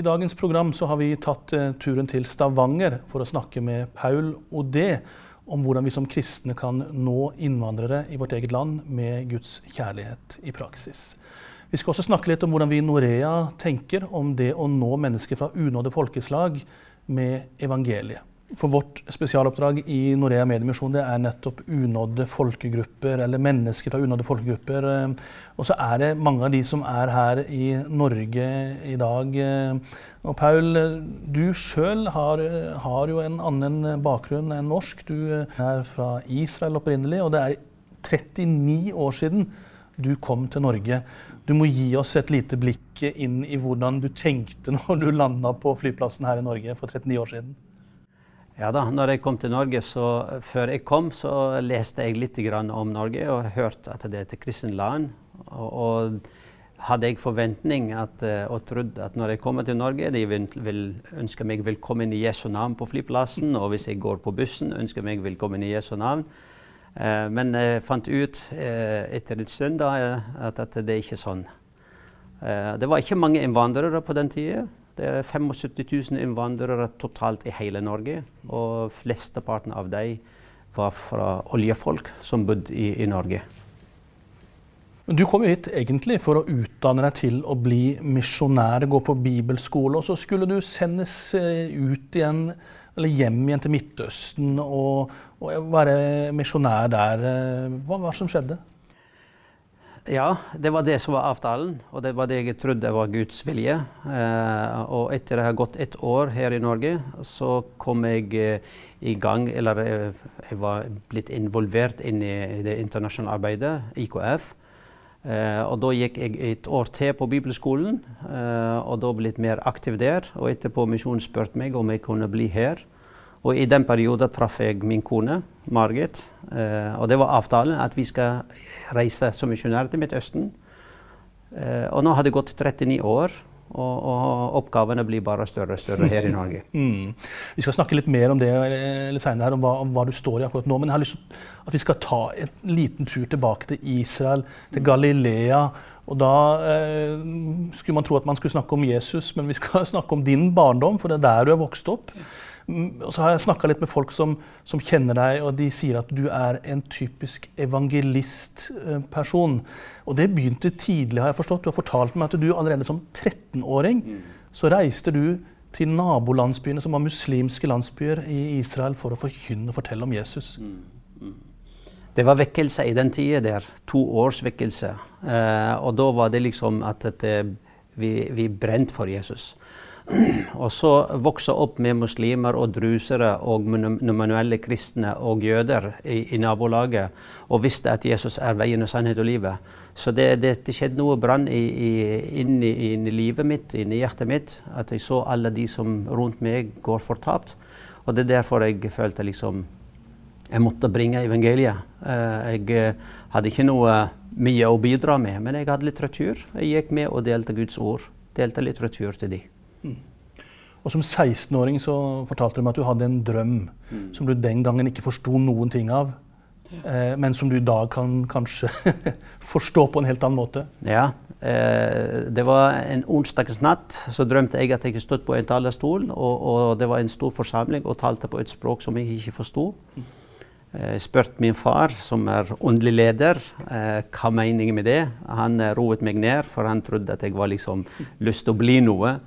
I dagens program så har vi tatt eh, turen til Stavanger for å snakke med Paul Odé om hvordan vi som kristne kan nå innvandrere i vårt eget land med Guds kjærlighet i praksis. Vi skal også snakke litt om hvordan vi i Norea tenker om det å nå mennesker fra unådde folkeslag med evangeliet. For vårt spesialoppdrag i Norea Mediemisjon det er nettopp unådde folkegrupper, eller mennesker fra unådde folkegrupper. Og så er det mange av de som er her i Norge i dag. Og Paul, du sjøl har, har, jo en annen bakgrunn enn norsk. Du er fra Israel opprinnelig, og det er 39 år siden du kom til Norge. Du må gi oss et lite blikk inn i hvordan du tenkte når du landa på flyplassen her i Norge for 39 år siden. Ja da, når jeg kom til Norge, så Før jeg kom, så leste jeg litt om Norge og hørte at det er et kristent land. Og, og, hadde jeg forventning at, eh, og trodd at når jeg kommer til Norge, de vil, vil ønske meg velkommen i Jesu navn på flyplassen. Og hvis jeg går på bussen, ønsker meg velkommen i Jesu navn. Eh, men jeg fant ut eh, etter en stund da, at, at det er ikke sånn. Eh, det var ikke mange innvandrere på den tida. Det er 75 000 innvandrere totalt i hele Norge. Og flesteparten av dem var fra oljefolk som bodde i, i Norge. Du kom jo hit egentlig for å utdanne deg til å bli misjonær, gå på bibelskole. Og så skulle du sendes eh, ut igjen, eller hjem igjen til Midtøsten og, og være misjonær der. Eh, hva var det som skjedde? Ja, det var det som var avtalen, og det var det jeg trodde var Guds vilje. Eh, og etter å ha gått ett år her i Norge, så kom jeg eh, i gang Eller eh, jeg var blitt involvert inn i det internasjonale arbeidet, IKF. Og da gikk jeg et år til på bibelskolen, og da blitt mer aktiv der. Og etterpå misjonen spurte meg om jeg kunne bli her. Og i den perioden traff jeg min kone, Margit. Eh, og det var avtalen at vi skal reise som misjonærer til Midtøsten. Eh, og nå har det gått 39 år. Og, og, oppgavene blir bare større og større her i Norge. Mm. Vi skal snakke litt mer om det litt senere, om hva, om hva, du står i akkurat nå. Men jeg har lyst til at vi skal ta en liten tur tilbake til Israel, til Galilea. Og da eh, skulle man tro at man skulle snakke om Jesus, men vi skal snakke om din barndom, for det er der du er vokst opp. Mm, og så har jeg snakka litt med folk som, som, kjenner deg, og de sier at du er en typisk evangelistperson. Og det begynte tidlig, har jeg forstått. Du har fortalt meg at du allerede som 13-åring mm. så reiste du til nabolandsbyene som var muslimske landsbyer i Israel for å forkynne og fortelle om Jesus. Mm. Det var vekkelse i den tida der. To års vekkelse. Eh, og da var det liksom at, at vi, vi brente for Jesus. Og så vokse opp med muslimer og drusere og nominelle kristne og jøder i, i, nabolaget, og visste at Jesus er veien og sannhet og livet. Så det, det, det skjedde noe brann inn livet mitt, inni hjertet mitt, at jeg så alle de som rundt meg går fortapt. Og det er derfor jeg følte liksom jeg måtte bringe evangeliet. Eh, jeg eh, hadde ikke noe mye å bidra med, men jeg hadde litteratur. Jeg gikk med og delte Guds ord. Delte litteratur til dem. Og som 16-åring så fortalte du meg at du hadde en drøm mm. som du den gangen ikke forsto noen ting av. Eh, men som du i dag kan kanskje forstå på en helt annen måte. Ja. Eh, det var en onsdagsnatt så drømte jeg at jeg stod på en talerstol, og, og, det var en stor forsamling og talte på et språk som jeg ikke forsto. Eh, jeg spurte min far, som er åndelig leder, eh, hva meningen med det. Han eh, roet meg ned, for han trodde at jeg var liksom lyst til å bli noe.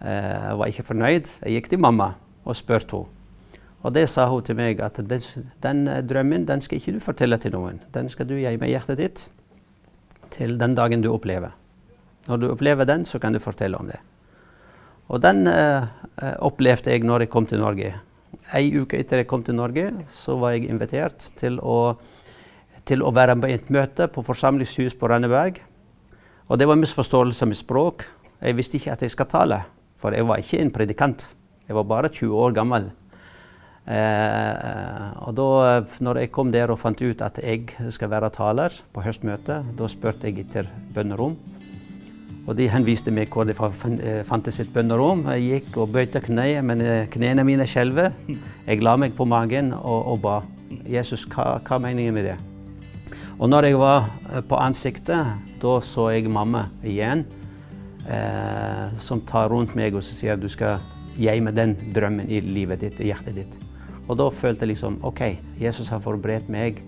Jeg eh, var ikke fornøyd. Jeg gikk til mamma og spurte henne. Og det sa hun til meg at den, den, drømmen den skal ikke du fortelle til noen. Den skal du gi med hjertet ditt til den dagen du opplever. Når du opplever den, så kan du fortelle om det. Og den eh, opplevde jeg når jeg kom til Norge. Ei uke etter jeg kom til Norge, så var jeg invitert til å, til å være på et møte på forsamlingshus på Randeberg. Og det var misforståelse med språk. Jeg visste ikke at jeg skal tale. For jeg var ikke en predikant. Jeg var bare 20 år gammel. Eh, og da når jeg kom der og fant ut at jeg skal være taler på høstmøtet, da spurte jeg etter bønnerom. Og de henviste meg hvor det eh, fantes et bønnerom. Jeg gikk og bøyte kne, men eh, knærne mine skjelver. Jeg la meg på magen og, og ba. Jesus, hva, hva er meningen med det? Og når jeg var eh, på ansiktet, da så jeg mamma igjen. Eh, som tar rundt meg og sier du skal meg den drømmen i livet ditt, i hjertet ditt. Og da følte jeg liksom OK, Jesus har forberedt meg.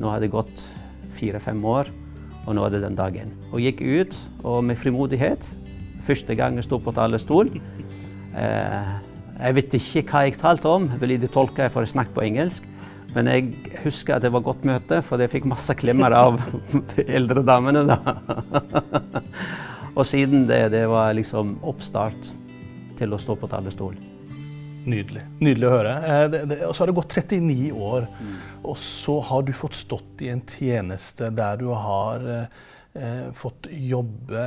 Nå har det gått fire-fem år, og nå er det den dagen. Og gikk ut og med frimodighet. Første gang jeg sto på talerstol. Eh, jeg vet ikke hva jeg talte om, vil de tolke for jeg snakket på engelsk. Men jeg husker at det var godt møte, for jeg fikk masse klemmer av de eldre damene. da. og siden det, det var liksom oppstart til å stå på talerstol. Nydelig. Nydelig å høre. Eh, og så har det gått 39 år, mm. og så har du fått stått i en tjeneste der du har eh, fått jobbe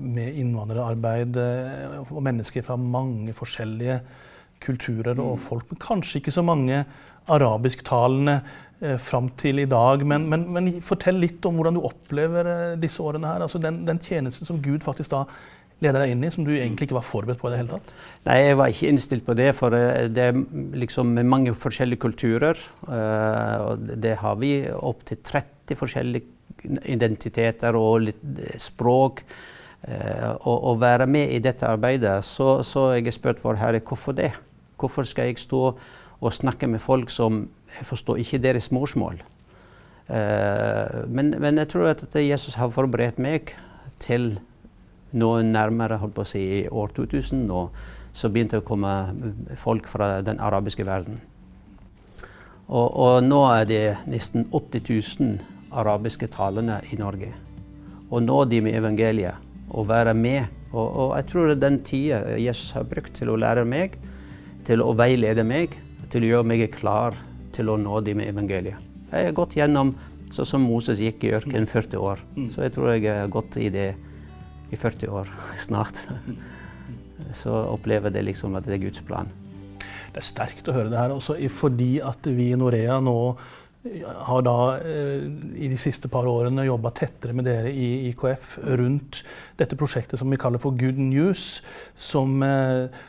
med innvandrerarbeid eh, og mennesker fra mange forskjellige kulturer og mm. folk, men kanskje ikke så mange arabisktalende eh, fram til i dag. Men, men, men, fortell litt om hvordan du opplever eh, disse årene her. altså Den, den tjenesten som Gud faktisk da leder deg inn i, som du egentlig ikke var forberedt på i det hele tatt? Nei, jeg var ikke innstilt på det, for eh, det er liksom mange forskjellige kulturer. Og det har vi opptil 30 forskjellige identiteter og litt eh, språk. Og å være med i dette arbeidet, så, så jeg spurt vår Herre hvorfor det? Hvorfor skal jeg stå og snakke med folk som jeg forstår ikke deres morsmål? Uh, men, men, jeg tror at Jesus har forberedt meg til noe nærmere holdt på å si, i år 2000, og så begynte det å komme folk fra den arabiske verden. Og, og nå er det nesten 80 000 arabiske talende i Norge. Og nå de med evangeliet, og være med. Og, og jeg tror det er den tida Jesus har brukt til å lære meg, til å veilede meg, til å gjøre meg klar til å nå dem med evangeliet. Jeg har gått gjennom sånn som Moses gikk i ørkenen 40 år. Mm. Så jeg tror jeg har gått i det i 40 år snart. Så opplever det liksom at det er Guds plan. Det er sterkt å høre det her, også fordi at vi i Norea nå har da eh, i de siste par årene jobba tettere med dere i IKF rundt dette prosjektet som vi kaller for Good News, som eh,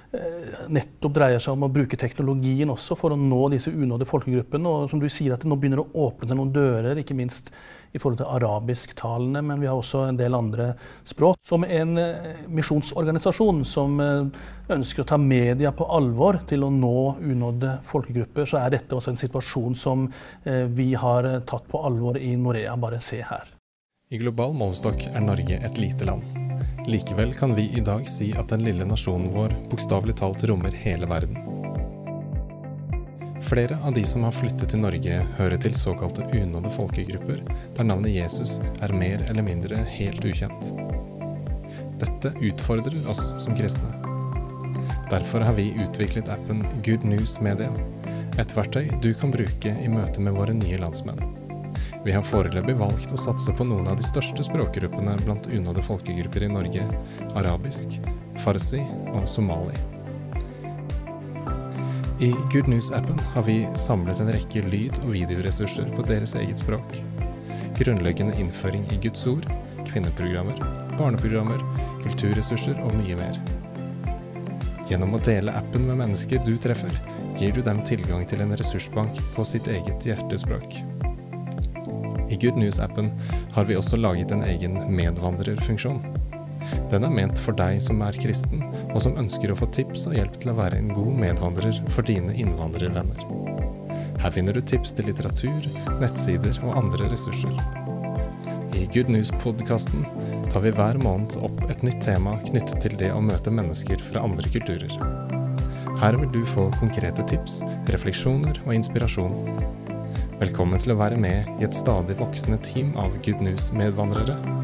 nettopp dreier seg om å bruke teknologien også for å nå disse unådde folkegruppene. Og som du sier, at det nå begynner å åpne seg noen dører, ikke minst i forhold til arabisktalende, men vi har også en del andre språk. Som en eh, misjonsorganisasjon som eh, ønsker å ta media på alvor til å nå unådde folkegrupper, så er dette også en situasjon som eh, vi har tatt på alvor i Norea. Bare se her. I global målestokk er Norge et lite land. Likevel kan vi i dag si at den lille nasjonen vår bokstavelig talt rommer hele verden. Flere av de som har flyttet til Norge, hører til såkalte unådde folkegrupper, der navnet Jesus er mer eller mindre helt ukjent. Dette utfordrer oss som kristne. Derfor har vi utviklet appen Good News Media, et verktøy du kan bruke i møte med våre nye landsmenn. Vi har foreløpig valgt å satse på noen av de største språkgruppene blant unådde folkegrupper i Norge, arabisk, farsi og somali. I Good News-appen har vi samlet en rekke lyd- og videoressurser på deres eget språk. Grunnleggende innføring i Guds ord, kvinneprogrammer, barneprogrammer, kulturressurser og mye mer. Gjennom å dele appen med mennesker du treffer, gir du dem tilgang til en ressursbank på sitt eget hjertespråk. I Good News-appen har vi også laget en egen medvandrerfunksjon. Den er ment for deg som er kristen, og som ønsker å få tips og hjelp til å være en god medvandrer for dine innvandrervenner. Her finner du tips til litteratur, nettsider og andre ressurser. I Good News-podkasten tar vi hver måned opp et nytt tema knyttet til det å møte mennesker fra andre kulturer. Her vil du få konkrete tips, refleksjoner og inspirasjon. Velkommen til å være med i et stadig voksende team av Good News-medvandrere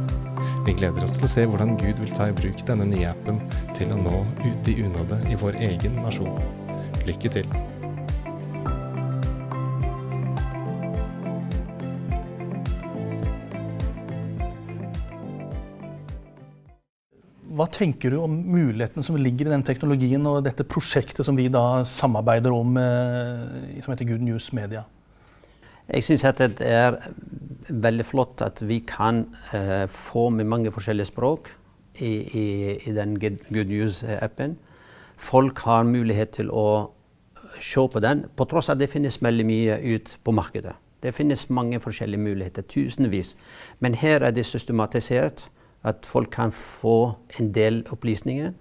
vi gleder oss til å se hvordan Gud vil ta i bruk denne nye appen til å nå ut de unådde i vår egen nasjon. Lykke til! Hva tenker du om mulighetene som ligger i den teknologien og dette prosjektet som vi da samarbeider om, eh, som heter Good News Media? Jeg syns det er veldig flott at vi kan uh, få med mange forskjellige språk i, i, i den Good News-appen. Folk har mulighet til å se på den, på tross av at det finnes veldig mye ut på markedet. Det finnes mange forskjellige muligheter, tusenvis. Men her er det systematisert At folk kan få en del opplysninger.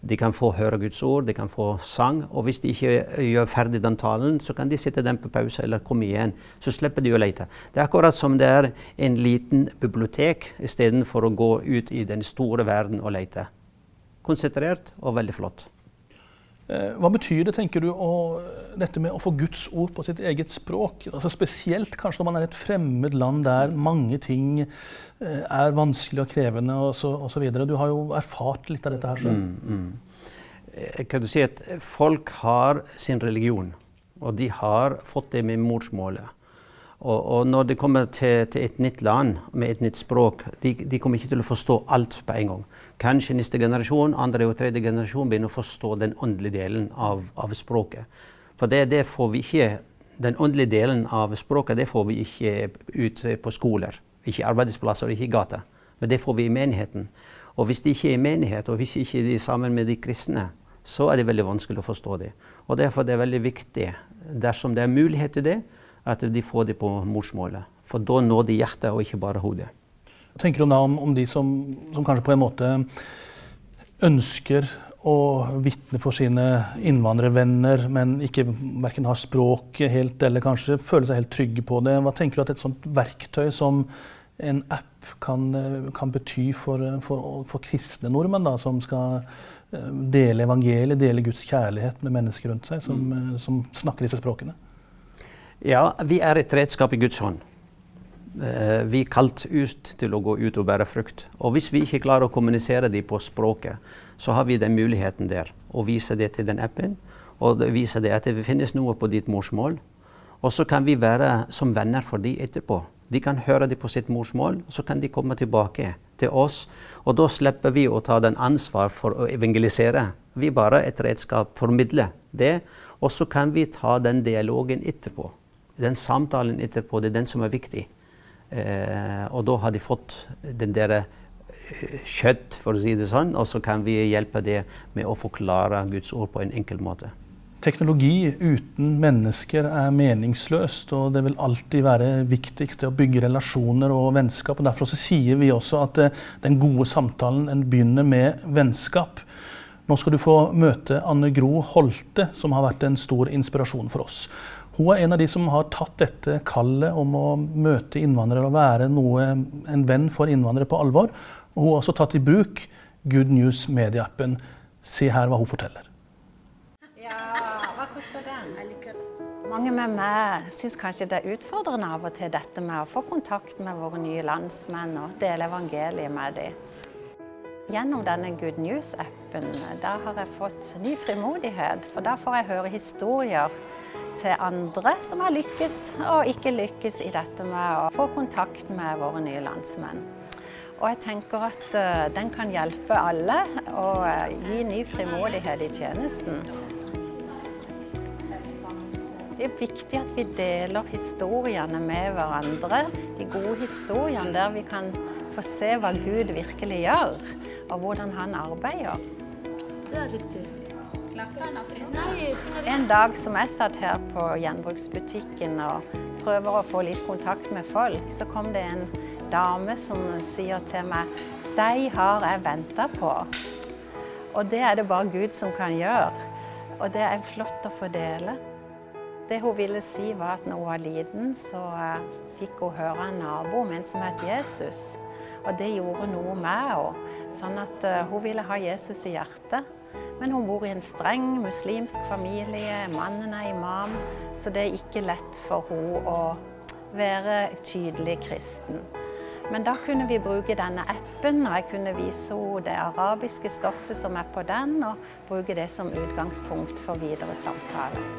De kan få høre Guds ord, de kan få sang. Og hvis de ikke gjør ferdig den talen, så kan de sitte den på pause eller komme igjen. Så slipper de å lete. Det er akkurat som det er en liten bibliotek istedenfor å gå ut i den store verden og lete. Konsentrert og veldig flott. Eh, hva betyr det, tenker du, å, dette med å få Guds ord på sitt eget språk? Altså Spesielt kanskje når man er et fremmed land der mange ting eh, er vanskelig og krevende osv. Du har jo erfart litt av dette her sjøl. Mm, mm. Kan du si at folk har sin religion, og de har fått det med morsmålet. Og, og, når de kommer til, til, et nytt land med et nytt språk, de, de, kommer ikke til å forstå alt på en gang. Kanskje neste generasjon, andre og tredje generasjon begynner å forstå den åndelige delen av, av språket. For det, det, får vi ikke, den åndelige delen av språket det får vi ikke ut på skoler. Ikke arbeidsplasser, ikke i gata. Men det får vi i menigheten. Og hvis de ikke er i menighet, og hvis de ikke er sammen med de kristne, så er det veldig vanskelig å forstå det. Og Derfor er det veldig viktig, dersom det er mulighet til det, at de får det på morsmålet. For da når de hjertet, og ikke bare hodet. Hva tenker du da om, om de som, som, kanskje på en måte ønsker å vitne for sine innvandrervenner, men ikke verken har språket helt eller kanskje føler seg helt trygge på det? Hva tenker du at et sånt verktøy som en app kan, kan bety for, for, for, kristne nordmenn da, som skal eh, dele evangeliet, dele Guds kjærlighet med mennesker rundt seg, som, mm. som snakker disse språkene? Ja, vi er et redskap i Guds hånd. Eh, vi er kalt ut til å gå ut og bære frukt. Og hvis vi ikke klarer å kommunisere dem på språket, så har vi den muligheten der. Å vise det til den appen, og vise det at det finnes noe på ditt morsmål. Og så kan vi være som venner for dem etterpå. De kan høre det på sitt morsmål, så kan de komme tilbake til oss. Og da slipper vi å ta den ansvar for å evangelisere. Vi bare et redskap, formidler det. Og så kan vi ta den dialogen etterpå den samtalen etterpå, det er den som er viktig. Eh, og da har de fått den der eh, kjøtt, for å si det sånn, og så kan vi hjelpe det med å forklare Guds ord på en enkel måte. Teknologi uten mennesker er meningsløst, og det vil alltid være viktigst å bygge relasjoner og vennskap. og Derfor sier vi også at eh, den gode samtalen begynner med vennskap. Nå skal du få møte Anne Gro Holte, som har vært en stor inspirasjon for oss. Hun er en av de som har tatt dette kallet om å møte innvandrere og være noe, en venn for innvandrere på alvor. Og hun har også tatt i bruk Good News Media-appen. Se her hva hun forteller. Ja, hva koster den? Mange med meg syns kanskje det er utfordrende av og til dette med å få kontakt med våre nye landsmenn og dele evangeliet med dem. Gjennom denne Good News-appen der har jeg fått ny frimodighet, for da får jeg høre historier til andre som har lykkes og ikke lykkes i dette med å få kontakt med våre nye landsmenn. Og jeg tenker at uh, den kan hjelpe alle og uh, gi ny frimodighet i tjenesten. Det er viktig at vi deler historiene med hverandre. De gode historiene der vi kan få se hva Gud virkelig gjør, og hvordan han arbeider. Det er riktig. En dag som jeg satt her på gjenbruksbutikken og prøver å få litt kontakt med folk, så kom det en dame som sier til meg «Dei har jeg venta på. Og det er det bare Gud som kan gjøre. Og det er flott å få dele. Det hun ville si, var at når hun var liten, så eh, fikk hun høre en nabo med en som het Jesus. Og det gjorde noe med henne. Sånn at eh, hun ville ha Jesus i hjertet. Men hun bor i en streng muslimsk familie, mannen er imam, så det er ikke lett for henne å være tydelig kristen. Men da kunne vi bruke denne appen, og jeg kunne vise henne det arabiske stoffet som er på den, og bruke det som utgangspunkt for videre samtaler.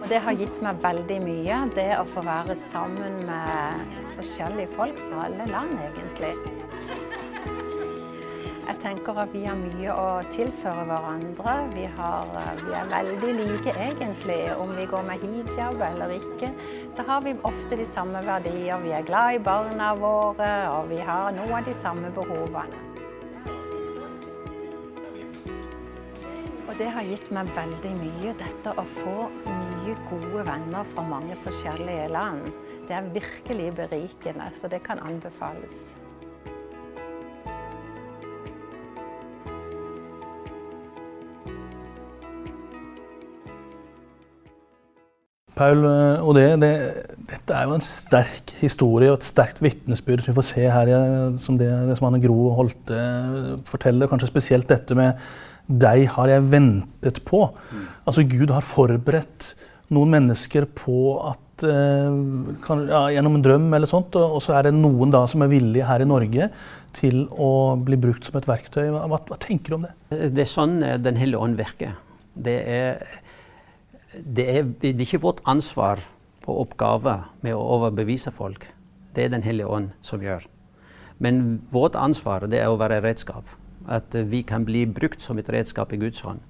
Og det har gitt meg veldig mye, det å få være sammen med forskjellige folk fra alle land, egentlig. Tenker at vi har mye å tilføre hverandre. Vi, har, eh, vi, er veldig like egentlig. Om vi går med hijab eller ikke, så har vi ofte de samme verdier. Vi er glad i barna våre, og vi har noen av de samme behovene. Og det har gitt meg veldig mye, dette å få nye, gode venner fra mange forskjellige land. Det er virkelig berikende, så det kan anbefales. Paul, eh, og det, det, dette er jo en sterk historie og et sterkt vitnesbyrd som vi får se her, som det, det som Anne Gro Holte forteller. Kanskje spesielt dette med 'deg har jeg ventet på'. Mm. Altså Gud har forberedt noen mennesker på at eh, kan, ja, Gjennom en drøm eller sånt, og, og, så er det noen da som er villige her i Norge til å bli brukt som et verktøy. Hva, hva tenker du om det? Det er sånn eh, Den hellige ånd virker. Det er, det er, det er ikke vårt ansvar og oppgave med å overbevise folk. Det er Den hellige ånd som gjør. Men vårt ansvar det er å være redskap. At vi kan bli brukt som et redskap i Guds hånd.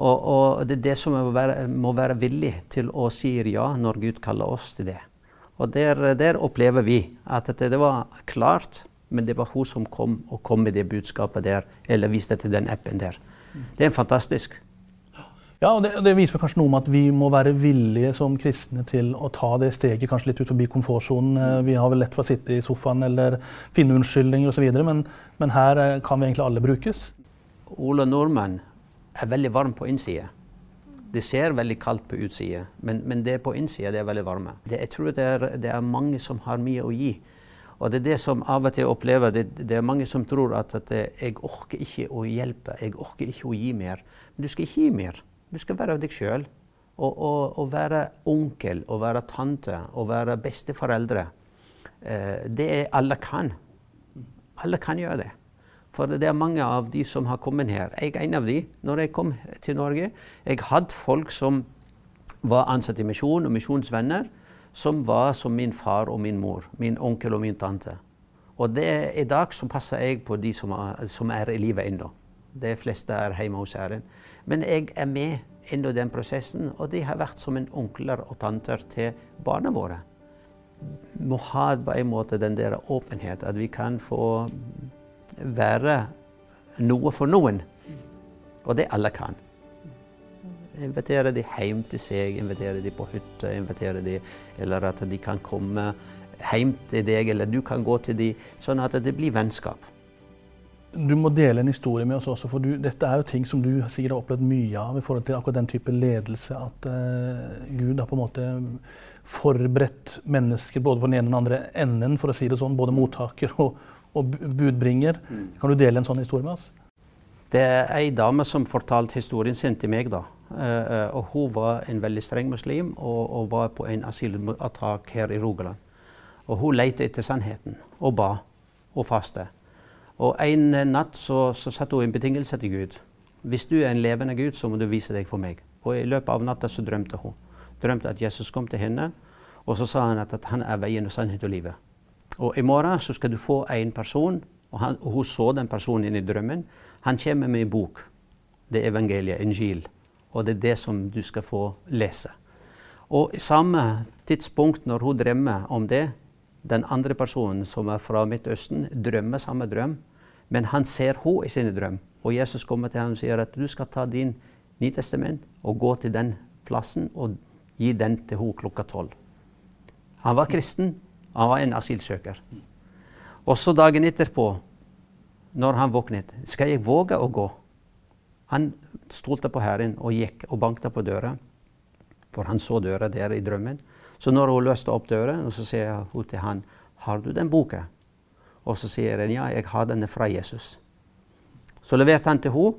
Og, og, det er det som må være, må være, villig til å si ja når Gud kaller oss til det. Og der, der opplever vi at det, det, var klart, men det var hun som kom og kom med det budskapet der, eller viste til den appen der. Det er fantastisk. Ja, og det, det, viser kanskje noe om at vi må være villige som kristne til å ta det steget kanskje litt ut forbi komfortsonen. Eh, vi har vel lett for å sitte i sofaen eller finne unnskyldninger osv., men, men her eh, kan vi egentlig alle brukes. Ola Nordmann er veldig varm på innsida. Det ser veldig kaldt på utsida, men, men det på innsida er veldig varme. Det, jeg tror det er, det er, mange som har mye å gi. Og det er det som av og til opplever. Det, det er mange som tror at, at, jeg orker ikke å hjelpe, jeg orker ikke å gi mer. Men du skal ikke gi mer. Du skal være deg sjøl. Og, og, og, være onkel og være tante og være besteforeldre. Eh, det er alle kan. Alle kan gjøre det. For det er mange av de som har kommet her. Jeg er en av de når jeg kom til Norge. Jeg hadde folk som var ansatt i misjon og misjonsvenner, som var som min far og min mor. Min onkel og min tante. Og det, er i dag som passer jeg på de som er, som er i livet ennå. De fleste er hjemme hos Herren. Men jeg er med inn i den prosessen, og de har vært som en onkler og tanter til barna våre. Vi må ha på en måte den der åpenhet, at vi kan få være noe for noen. Og det alle kan. Invitere de hjem til seg, invitere de på hytta, invitere de, eller at de kan komme hjem til deg, eller du kan gå til dem, sånn at det blir vennskap. Du må dele en historie med oss også, for du, dette er jo ting som du sikkert har opplevd mye av i forhold til akkurat den type ledelse. At uh, Gud har på en måte forberedt mennesker både på den ene og den andre enden, for å si det sånn, både mottaker og, og budbringer. Mm. Kan du dele en sånn historie med oss? Det er ei dame som fortalte historien sin til meg. da. Uh, og Hun var en veldig streng muslim og, og var på en asylattak her i Rogaland. Og Hun lette etter sannheten og ba og faste. Og En natt så, så satte hun en betingelse til Gud. Hvis du er en levende Gud, så må du vise deg for meg. Og I løpet av natta så drømte hun. Drømte at Jesus kom til henne, og så sa han at, at han er veien og sannhet og livet. Og i morgen så skal du få en person, og, han, og hun så den personen i drømmen. Han kommer med en bok. Det er evangeliet, en gil. Og det er det som du skal få lese. Og i samme tidspunkt når hun drømmer om det, den andre personen som er fra Midtøsten, drømmer samme drøm, men han ser henne i sin drøm. Og Jesus kommer til ham og sier at du skal ta din Nytestament og gå til den plassen og gi den til henne klokka tolv. Han var kristen, han var en asylsøker. Også dagen etterpå, når han våknet, skal jeg våge å gå? Han stolte på Herren og gikk og banket på døra, for han så døra der i drømmen. Så når hun løste opp døra, så sier hun til han, 'Har du den boka?' Og så sier hun 'Ja, jeg har denne fra Jesus'. Så leverte han til henne,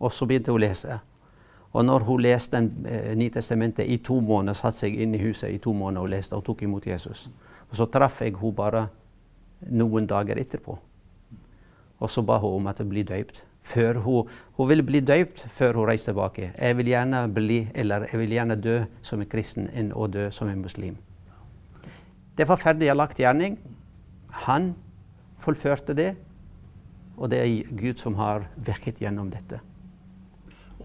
og så begynte hun å lese. Og når hun leste eh, Nytestamentet i to måneder, satte seg inn i huset i to måneder og leste og tok imot Jesus. Og så traff jeg henne bare noen dager etterpå. Og så ba hun om at jeg blir døypt. Før hun, hun ville bli døypt før hun reiste tilbake. Jeg vil gjerne bli, eller jeg vil gjerne dø som en kristen enn å dø som en muslim. Det var ferdig lagt gjerning. Han fullførte det, og det er Gud som har virket gjennom dette.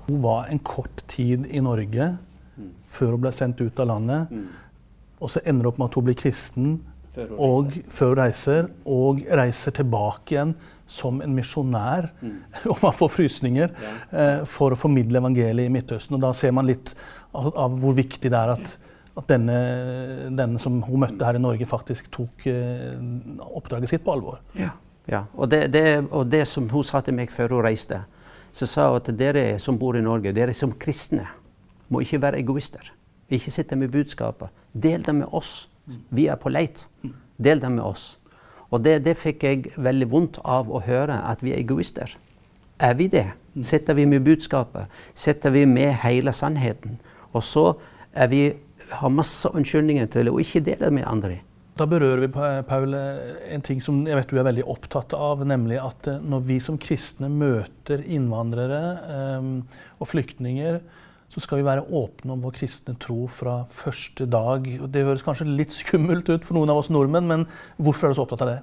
Hun var en kort tid i Norge mm. før hun ble sendt ut av landet. Mm. Og så ender det opp med at hun blir kristen før hun, og, før hun reiser, og reiser tilbake igjen som en misjonær, mm. og man får frysninger, ja. eh, for å formidle evangeliet i Midtøsten. Og da ser man litt av, av hvor viktig det er at, at denne, denne, som hun møtte her i Norge, faktisk tok eh, oppdraget sitt på alvor. Ja, ja. Og, det, det, og, det, som hun sa til meg før hun reiste, så sa hun at dere som bor i Norge, dere som kristne, må ikke være egoister. Ikke sitte med budskapet. Del det med oss. Vi er på leit. Del det med oss. Og det, det fikk jeg veldig vondt av å høre, at vi er egoister. Er vi det? Sitter vi med budskapet? Sitter vi med hele sannheten? Og så er vi, har masse unnskyldninger til å ikke dele det med andre. Da berører vi Paul, en ting som jeg vet du er veldig opptatt av, nemlig at eh, når vi som kristne møter innvandrere um, og flyktninger, så skal vi være åpne om vår kristne tro fra første dag. Det høres kanskje litt skummelt ut for noen av oss nordmenn, men hvorfor er du så opptatt av det?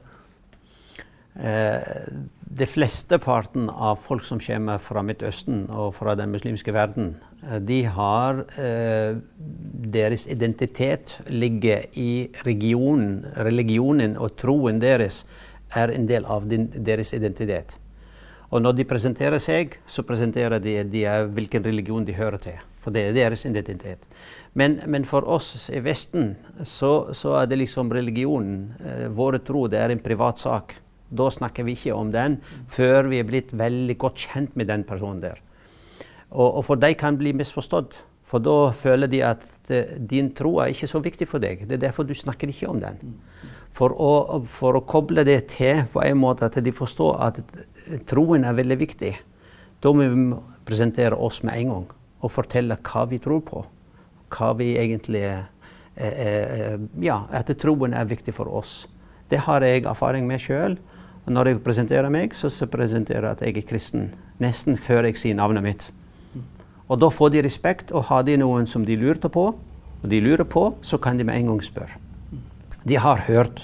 Eh, de fleste parten av folk som kommer fra Midtøsten og fra den muslimske verden, eh, de har eh, Deres identitet ligger i regionen. Religionen og troen deres er en del av deres identitet. Og når de presenterer seg, så presenterer de, de hvilken religion de hører til. For det er deres identitet. Men, men for oss i Vesten så, så, er det liksom religionen, eh, våre tro, det er en privat sak. Da snakker vi ikke om den før vi er blitt veldig godt kjent med den personen der. Og, og for de kan bli misforstått. For da føler de at eh, din tro er ikke så viktig for deg. Det er derfor du snakker ikke om den. For å, for å koble det til på en måte at de forstår at troen er veldig viktig, da må vi presentere oss med en gang og fortelle hva vi tror på. Hva vi egentlig er, eh, Ja, at troen er viktig for oss. Det har jeg erfaring med sjøl. Når jeg presenterer meg, så presenterer jeg at jeg er kristen. Nesten før jeg sier navnet mitt. Og da får de respekt, og har de noen som de lurte på, og de lurer på, så kan de med en gang spørre. De har hørt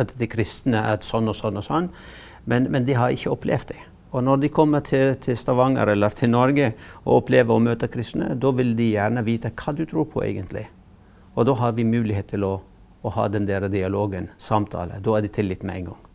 at de kristne er sånn og sånn og sånn, men, men de har ikke opplevd det. Og når de kommer til, til, Stavanger eller til Norge og opplever å møte kristne, da vil de gjerne vite hva du tror på egentlig. Og da har vi mulighet til å, å ha den der dialogen, samtale. Da er det tillit med en gang.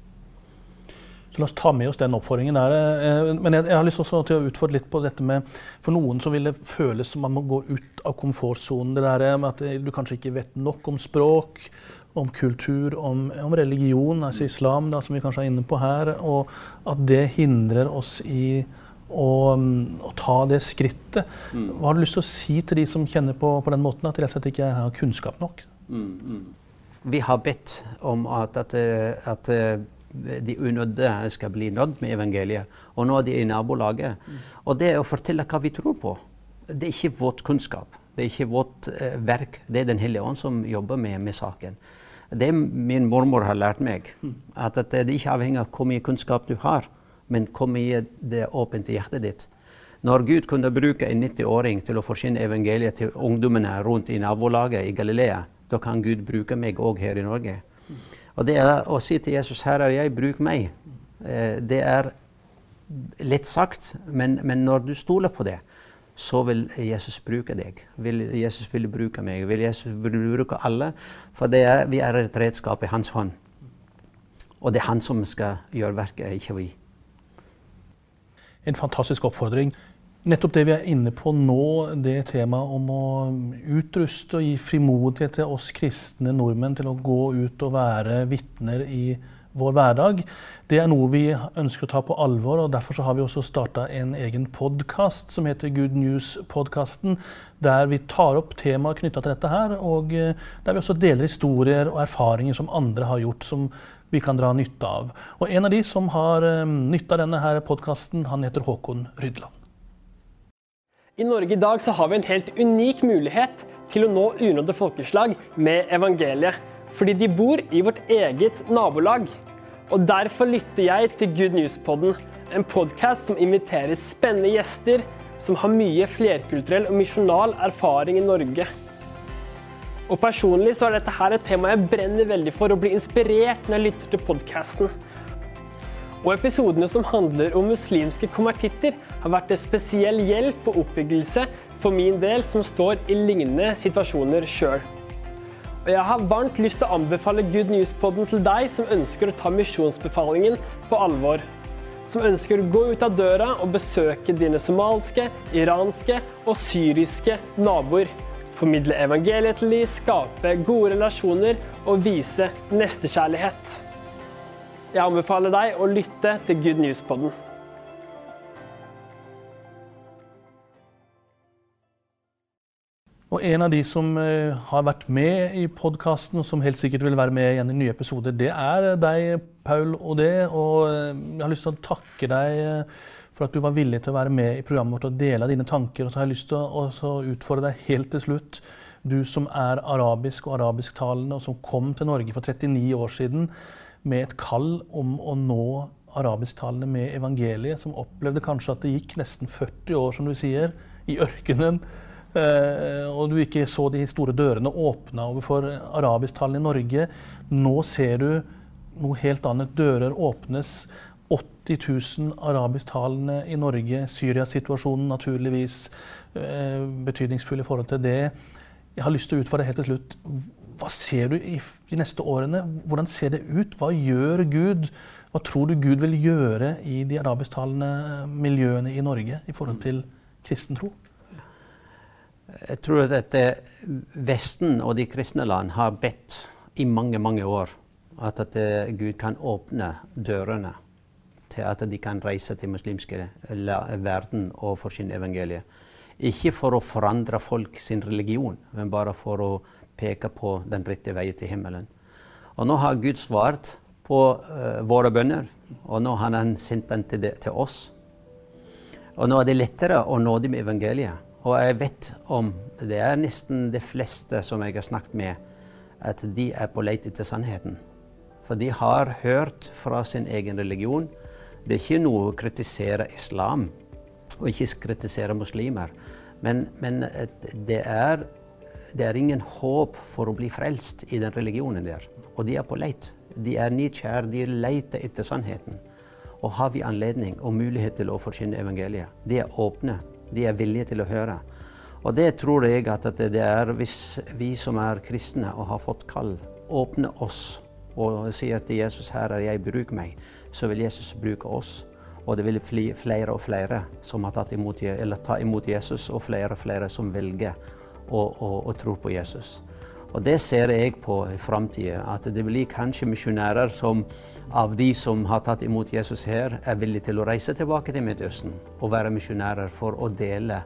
Så La oss ta med oss den oppfordringen der. Eh, men jeg, jeg har lyst til å utfordre litt på dette med For noen så vil det føles som man må gå ut av komfortsonen. Det der med at du kanskje ikke vet nok om språk om kultur, om, om religion, altså islam, da, som vi kanskje er inne på her. Og at det hindrer oss i å, å ta det skrittet. Mm. Hva har du lyst til å si til de som kjenner på, på den måten, at de rett og slett ikke har kunnskap nok? Mm, mm. Vi har bedt om at, at, at de unådde skal bli nådd med evangeliet. Og nå er de i nabolaget. Mm. Og det å fortelle hva vi tror på, det er ikke vårt kunnskap. Det er ikke vårt eh, verk. Det er Den hellige ånd som jobber med, med saken. Det min mormor har lært meg, at det er ikke avhengig av hvor mye kunnskap du har, men hvor mye det er åpent i hjertet ditt. Når Gud kunne bruke en 90-åring til å forsyne evangeliet til ungdommene rundt i nabolaget i Galilea, da kan Gud bruke meg òg her i Norge. Og det er å si til Jesus 'Her er jeg, bruk meg'. Eh, det er lett sagt, men, men når du stoler på det, så vil Jesus bruke deg. Vil Jesus vil bruke meg. Vil Jesus bruke alle. For er, vi er et redskap i hans hånd. Og det er han som skal gjøre verket, ikke vi. En fantastisk oppfordring. Nettopp det vi er inne på nå, det temaet om å utruste og gi frimodighet til oss kristne nordmenn til å gå ut og være vitner i vår hverdag. Det er noe vi ønsker å ta på alvor, og derfor har vi også starta en egen podkast som heter Good News-podkasten, der vi tar opp temaer knytta til dette her, og eh, der vi også deler historier og erfaringer som andre har gjort, som vi kan dra nytte av. Og en av de som har eh, nytte av denne podkasten, han heter Håkon Rydland. I Norge i dag så har vi en helt unik mulighet til å nå unådde folkeslag med evangeliet fordi de bor i vårt eget nabolag. Og Derfor lytter jeg til Good News-podden, en podkast som inviterer spennende gjester som har mye flerkulturell og misjonal erfaring i Norge. Og Personlig så er dette her et tema jeg brenner veldig for å bli inspirert når jeg lytter til podkasten. Og episodene som handler om muslimske konvertitter, har vært en spesiell hjelp og oppbyggelse for min del som står i lignende situasjoner sjøl. Og jeg har varmt lyst til å anbefale Good News-podden til deg som ønsker å ta misjonsbefalingen på alvor. Som ønsker å gå ut av døra og besøke dine somaliske, iranske og syriske naboer. Formidle evangeliet til dem, skape gode relasjoner og vise nestekjærlighet. Jeg anbefaler deg å lytte til Good News-podden. Og Og en av de som eh, har vært med i podkasten, og som helt sikkert vil være med igjen i nye episoder, det er deg, Paul. Og eh, jeg har lyst til å takke deg eh, for at du var villig til å være med i programmet vårt og dele dine tanker. Og så har jeg lyst til å utfordre deg helt til slutt. Du som er arabisk og arabisktalende, og som kom til Norge for 39 år siden med et kall om å nå arabisktalende med evangeliet, som opplevde kanskje at det gikk nesten 40 år, som du sier, i ørkenen. Eh, og du ikke så de store dørene åpna overfor arabisktalende i Norge. Nå ser du noe helt annet. Dører åpnes. 80 000 arabisktalende i Norge. Syria-situasjonen naturligvis eh, betydningsfull i forhold til det. Jeg har lyst til å utfordre helt til slutt. Hva ser du i de neste årene? Hvordan ser det ut? Hva gjør Gud? Hva tror du Gud vil gjøre i de arabisktalende miljøene i Norge i forhold til kristen tro? Jeg tror at Vesten og de kristne land har bedt i mange, mange år at, at Gud kan åpne dørene til at de kan reise til muslimske verden og forsyne evangeliet. Ikke for å forandre folk sin religion, men bare for å peke på den rette veien til himmelen. Og nå har Gud svart på uh, våre bønner, og nå har han sendt den til, det, til, oss. Og nå er det lettere å nå dem med evangeliet. Og jeg vet om det er nesten de fleste som jeg har snakket med, at de er på leit etter sannheten. For de har hørt fra sin egen religion. Det er ikke noe å kritisere islam og ikke kritisere muslimer. Men, men det, er, det, er, ingen håp for å bli frelst i den religionen der. Og de er på leit. De er nidkjære, de leter etter sannheten. Og har vi anledning og mulighet til å forkynne evangeliet? De er åpne. De er villige til å høre. Og det tror jeg at det er hvis vi som er kristne og har fått kall, åpner oss og sier til Jesus her er jeg, bruk meg, så vil Jesus bruke oss. Og det vil bli flere og flere som har tatt imot, tar imot Jesus, og flere og flere som velger å tro på Jesus. Og det ser jeg på i framtida, at det blir kanskje misjonærer som av de som har tatt imot Jesus her, er villige til å reise tilbake til Midtøsten og være misjonærer for å dele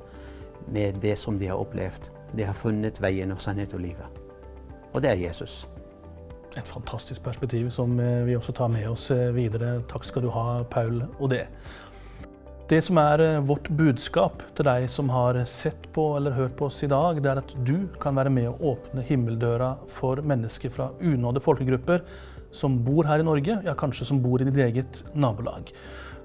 med det som de har opplevd. De har funnet veien og sannhet og livet. Og det er Jesus et fantastisk perspektiv som eh, vi også tar med oss eh, videre. Takk skal du ha, Paul Odé. Det som er eh, vårt budskap til deg som har sett på eller hørt på oss i dag, det er at du kan være med å åpne himmeldøra for mennesker fra unådde folkegrupper som bor her i Norge, ja kanskje som bor i ditt eget nabolag.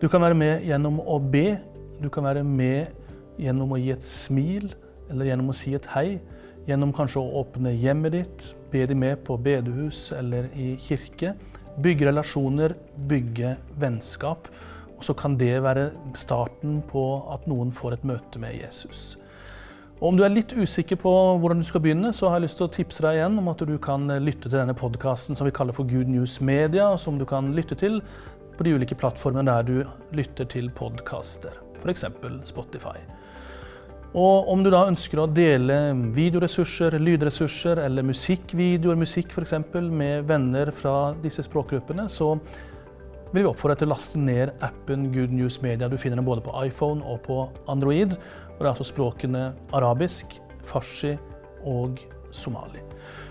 Du kan være med gjennom å be, du kan være med gjennom å gi et smil eller gjennom å si et hei. Gjennom kanskje å åpne hjemmet ditt, be de med på bedehus eller i kirke. Bygge relasjoner, bygge vennskap. Og så kan det være starten på at noen får et møte med Jesus. Og om du er litt usikker på hvordan du skal begynne, så har jeg lyst til å tipse deg igjen om at du kan lytte til denne podkasten som vi kaller for Good News Media, som du kan lytte til på de ulike plattformene der du lytter til podkaster, f.eks. Spotify. Og om du da ønsker å dele videoressurser, lydressurser eller musikkvideoer, musikk f.eks., med venner fra disse språkgruppene, så vil vi oppfordre deg til å laste ned appen Good News Media. Du finner den både på iPhone og på Android. Og det er altså språkene arabisk, farsi og somali.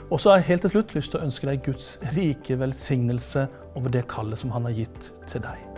Og så har jeg helt til slutt lyst til å ønske deg Guds rike velsignelse over det kallet som han har gitt til deg.